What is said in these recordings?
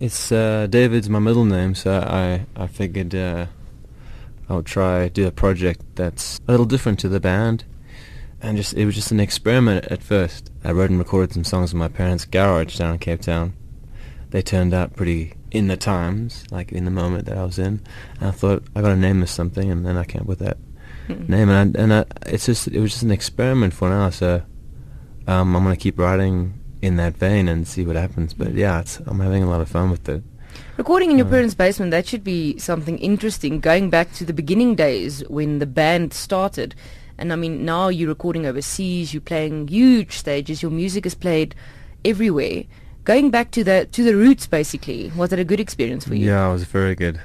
it's uh, David's my middle name, so I I figured uh, I'll try do a project that's a little different to the band, and just it was just an experiment at first. I wrote and recorded some songs in my parents' garage down in Cape Town. They turned out pretty in the times, like in the moment that I was in. And I thought I got to name this something, and then I came up with that Mm. name. And I, and I, it's just it was just an experiment for now. So um, I'm gonna keep writing in that vein and see what happens. But yeah, it's, I'm having a lot of fun with it. Recording in your Uh, parents' basement, that should be something interesting. Going back to the beginning days when the band started, and I mean now you're recording overseas, you're playing huge stages, your music is played everywhere. Going back to the to the roots, basically, was it a good experience for you? Yeah, it was very good.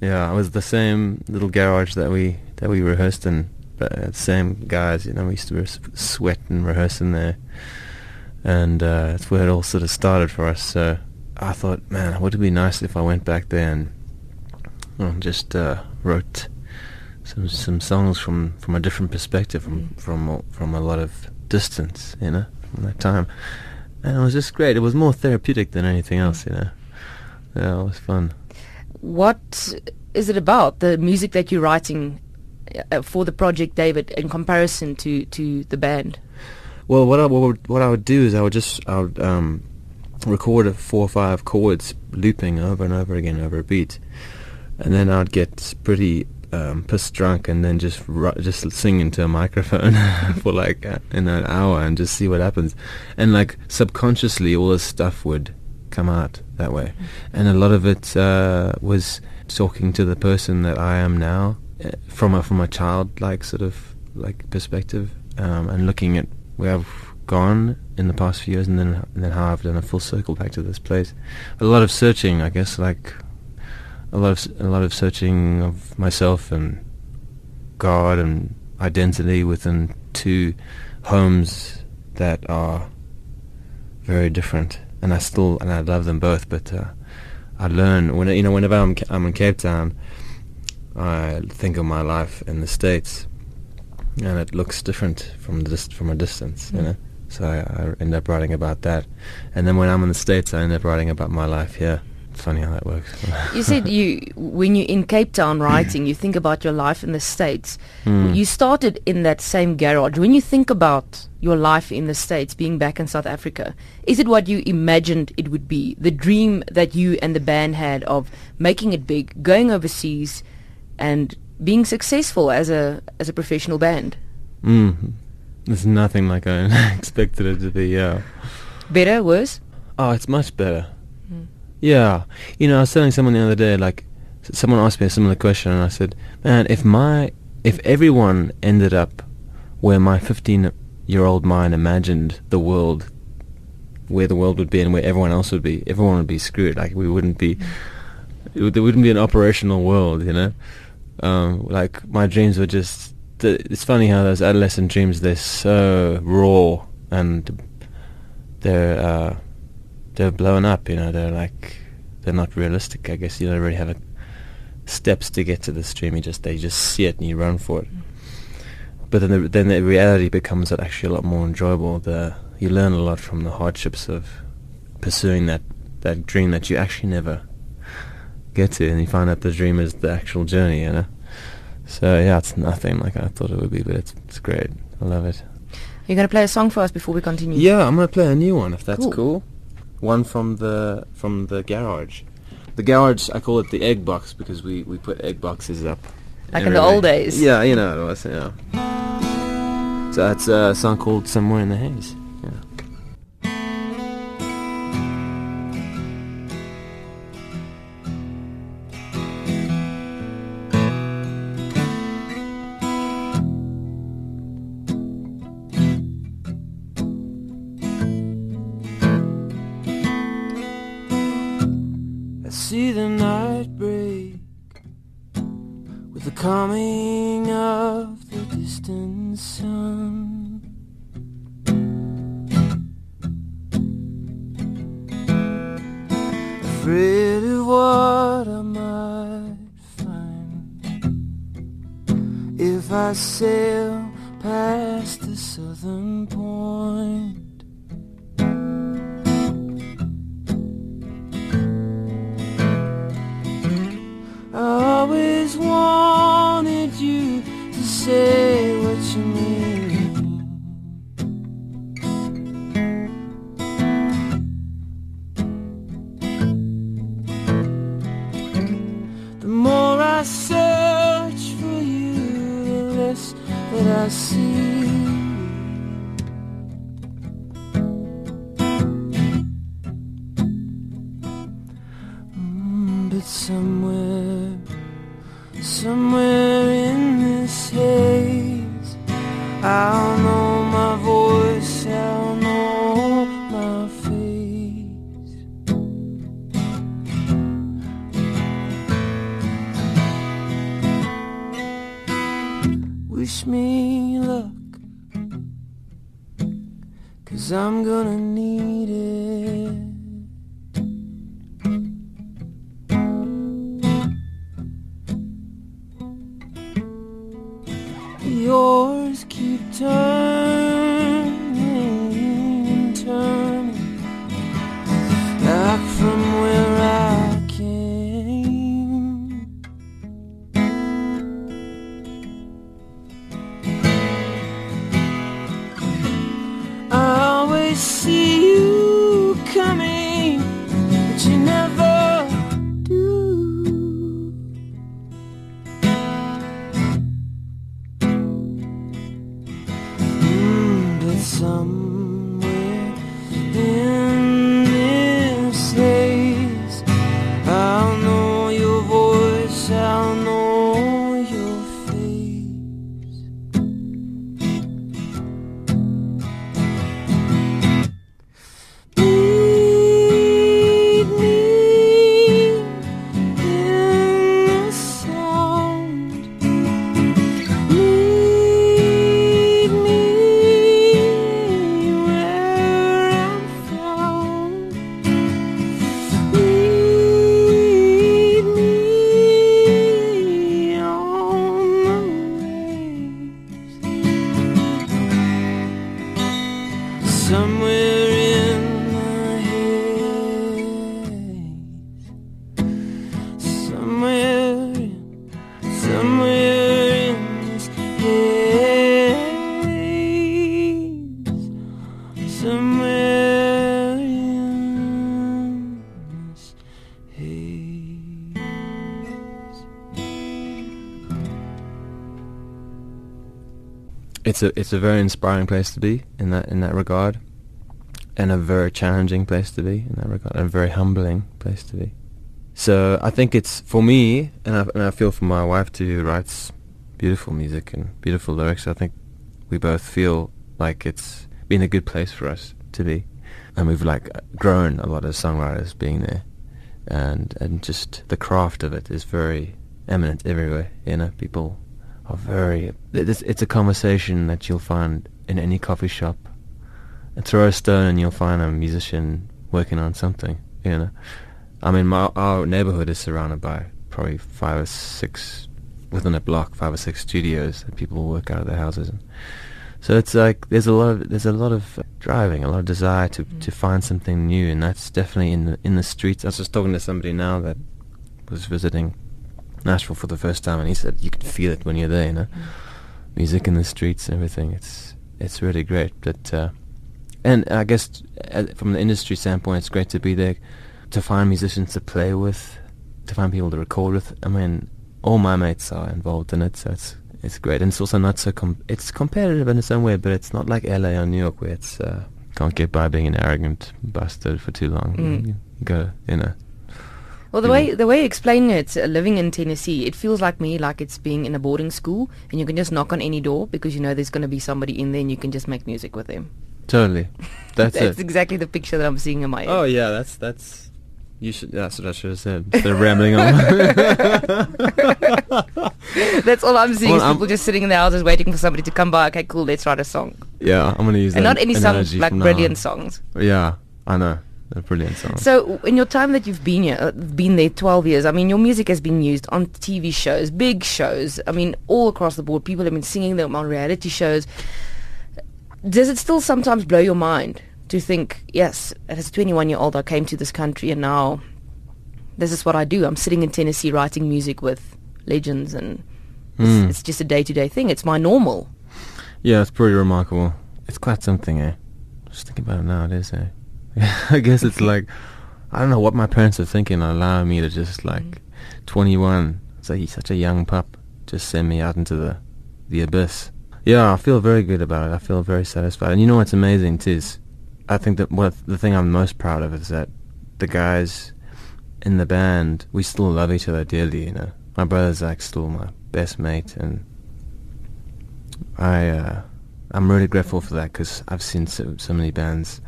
Yeah, it was the same little garage that we that we rehearsed in. But uh, same guys, you know, we used to sweat and rehearse in there, and uh, that's where it all sort of started for us. So I thought, man, would it be nice if I went back there and well, just uh, wrote some some songs from, from a different perspective, from Mm. from a- from a lot of distance, you know, from that time. And it was just great. It was more therapeutic than anything else, you know. Yeah, it was fun. What is it about the music that you're writing uh, for the project, David, in comparison to to the band? Well, what I what, would- what I would do is I would just I would um, record a four or five chords looping over and over again over a beat, and then I'd get pretty um, pissed drunk and then just just sing into a microphone for like uh, in an hour and just see what happens, and like subconsciously all this stuff would come out that way, and a lot of it uh, was talking to the person that I am now uh, from a from a childlike sort of like perspective, um, and looking at where I've gone in the past few years, and then and then how I've done a full circle back to this place. A lot of searching, I guess, like a lot of a lot of searching of myself and God and identity within two homes that are very different, and I still and I love them both, but uh, I learn when you know whenever I'm I'm in Cape Town, I think of my life in the states, and it looks different from the dist- from a distance, you Mm. know. So I, I end up writing about that, and then when I'm in the states, I end up writing about my life here. It's funny how that works. You said you when you're in Cape Town writing, you think about your life in the states. Hmm. You started in that same garage. When you think about your life in the states, being back in South Africa, is it what you imagined it would be? The dream that you and the band had of making it big, going overseas, and being successful as a as a professional band. Mm. It's nothing like I expected it to be. Yeah. Better, worse? Oh, it's much better. Mm. Yeah. You know, I was telling someone the other day, like, someone asked me a similar question, and I said, man, if my, if everyone ended up where my 15-year-old mind imagined the world, where the world would be and where everyone else would be, everyone would be screwed. Like, we wouldn't be, it there wouldn't be an operational world, you know? Um, like, my dreams were just, the, it's funny how those adolescent dreams, they're so raw and they're, uh, they're blown up, you know, they're like, they're not realistic, I guess. You don't really have a, steps to get to this dream, you just, they just see it and you run for it. But then the, then the reality becomes actually a lot more enjoyable. The, you learn a lot from the hardships of pursuing that, that dream that you actually never get to, and you find out the dream is the actual journey, you know. So yeah, it's nothing like I thought it would be, but it's it's great. I love it. You're going to play a song for us before we continue. Yeah, I'm gonna play a new one if that's Cool. cool. One from the from the garage. The garage, I call it the egg box because we we put egg boxes up. Like in the old days. Yeah, you know it was. Yeah. So that's a song called "Somewhere in the Haze." Yeah. afraid of what I might find if I sail past the southern point. I always wanted you to say somewhere in this haze, I'll know my voice, I'll know my face. Wish me luck, cause I'm gonna need it. Keep Somewhere It's a it's a very inspiring place to be in that in that regard, and a very challenging place to be in that regard, and a very humbling place to be. So I think it's for me, and I, and I feel for my wife too, who writes beautiful music and beautiful lyrics. I think we both feel like it's been a good place for us to be, and we've like grown a lot as songwriters being there, and and just the craft of it is very eminent everywhere. You know, people are very. It's, it's a conversation that you'll find in any coffee shop. And throw a stone and you'll find a musician working on something. You know. I mean, my, our neighborhood is surrounded by probably five or six, within a block, five or six studios that people work out of their houses. And so it's like there's a lot of there's a lot of driving, a lot of desire to mm. to find something new, and that's definitely in the in the streets. I was just talking to somebody now that was visiting Nashville for the first time, and he said you can feel it when you're there. You know, music in the streets and everything. It's it's really great. But uh, and I guess uh, from the industry standpoint, it's great to be there to find musicians to play with, to find people to record with. I mean, all my mates are involved in it, so it's it's great. And it's also not so com- it's competitive in its own way, but it's not like LA or New York where it's uh, can't get by being an arrogant bastard for too long. Mm. You, you go, you know. Well, the way the way you explain it, uh, living in Tennessee, it feels like me like it's being in a boarding school, and you can just knock on any door because you know there's going to be somebody in there, and you can just make music with them. Totally, that's, That's exactly the picture that I'm seeing in my head. Oh yeah, that's that's. You should. That's what I should have said They're rambling on. That's all I'm seeing Well, is I'm- people just sitting in their houses waiting for somebody to come by. Okay, cool, let's write a song. yeah, I'm gonna use and that not any songs, like brilliant songs. Yeah, I know. They're brilliant song. So, in your time that you've been here, uh, been there 12 years, I mean, your music has been used on TV shows, big shows. I mean, all across the board. People have been singing them on reality shows. Does it still sometimes blow your mind to think, yes, as a 21 year old, I came to this country and now this is what I do? I'm sitting in Tennessee writing music with legends and it's, Mm. it's just a day to day thing. It's my normal. Yeah, it's pretty remarkable. It's quite something, eh? Just thinking about it now, it is, eh? I guess it's like, I don't know what my parents are thinking, allowing me to just like, 21, So he's such a young pup just send me out into the the abyss. Yeah, I feel very good about it. I feel very satisfied. And you know what's amazing too is, I think that what the thing I'm most proud of is that the guys in the band we still love each other dearly. You know, my brother's like still my best mate, and I uh, I'm really grateful for that because I've seen so, so many bands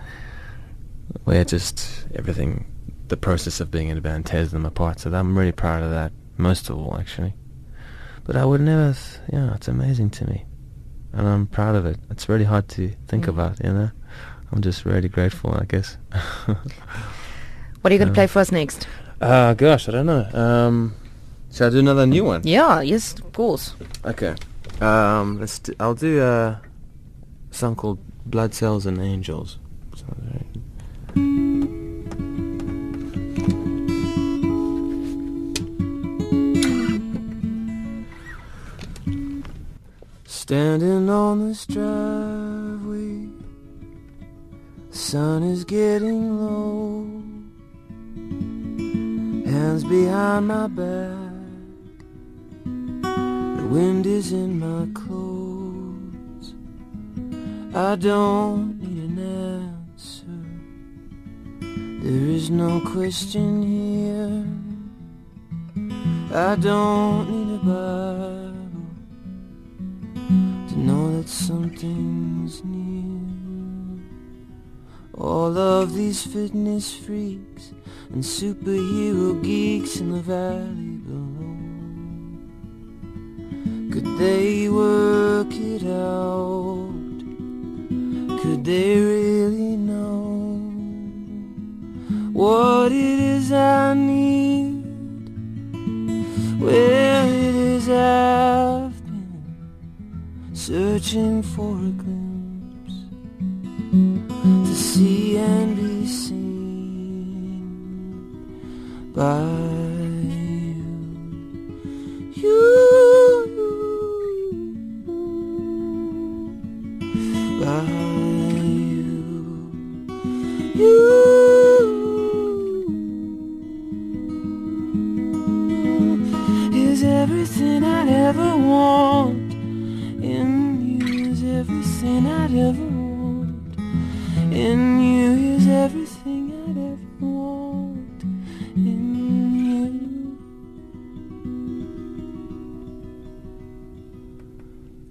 where just everything, the process of being in a band tears them apart. So I'm really proud of that, most of all actually. But I would never, th- yeah, it's amazing to me, and I'm proud of it. It's really hard to think Mm. about, you know. I'm just really grateful, I guess. What are you going to Yeah. play for us next? uh, gosh, I don't know. Um, shall I do another new one? Yeah, yes, of course. Okay. Um, let's. Do, I'll do a song called "Blood Cells and Angels." Standing on this driveway, the sun is getting low. Hands behind my back. The wind is in my clothes. I don't need an answer. There is no question here. I don't need a know that something's near. All of these fitness freaks and superhero geeks in the valley below. Could they work it out? Could they really know what it is I need? Searching for a glimpse to see and be seen by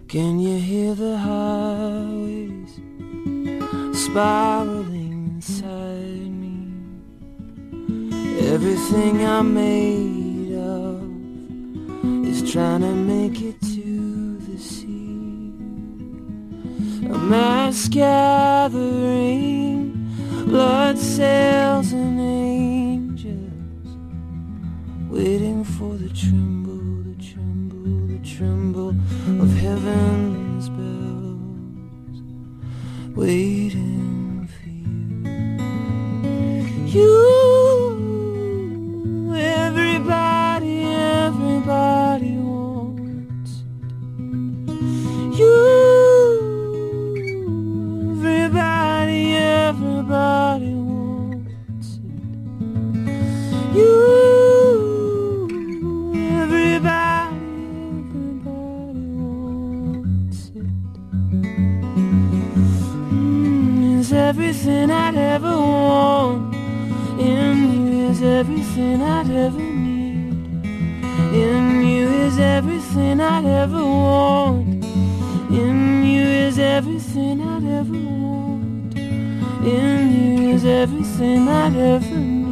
Can you hear the highways spiraling inside me? Everything I'm made of is trying to make it to the sea. A mass gathering, blood cells and angels, waiting for the tremble, the tremble, tremble of heaven's bells, waiting for you. You, everybody, everybody wants. You, everybody, everybody wants ever want. In you is everything I'd ever need. In you is everything I'd ever want. In you is everything I'd ever want. In you is everything I'd ever need.